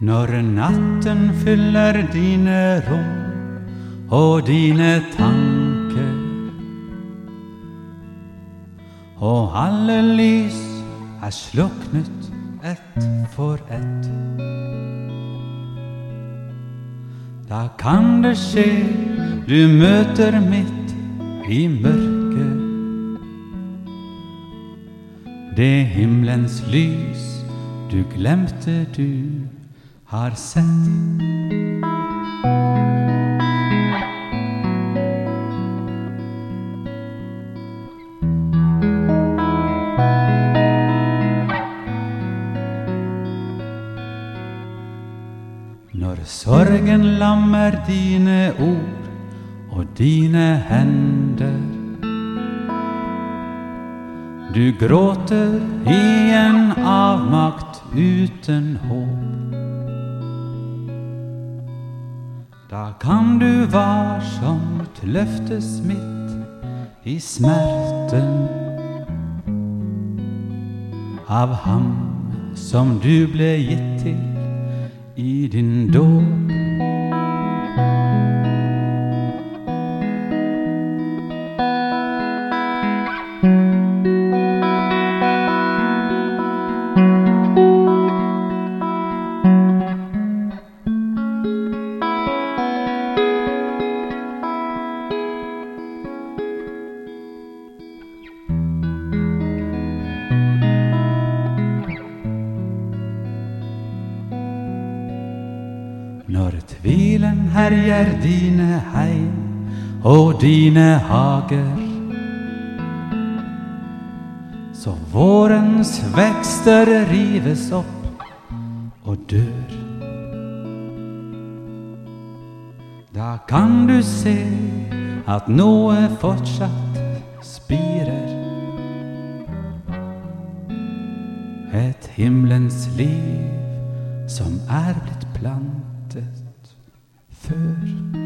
Når natten fyller dine rom og dine tanker, og alle lys er sluknet ett for ett. Da kan det skje du møter midt i mørket det himmelens lys du glemte du har sett. Når sorgen lammer dine ord og dine hender. Du gråter i en avmakt uten håp. Da kan du varsomt løftes midt i smerten av ham som du ble gitt til i din dåp. Når tvilen herjer dine heim og dine hager, så vårens vekster rives opp og dør. Da kan du se at noe fortsatt spirer. Et himmelens liv som er blitt plantet før.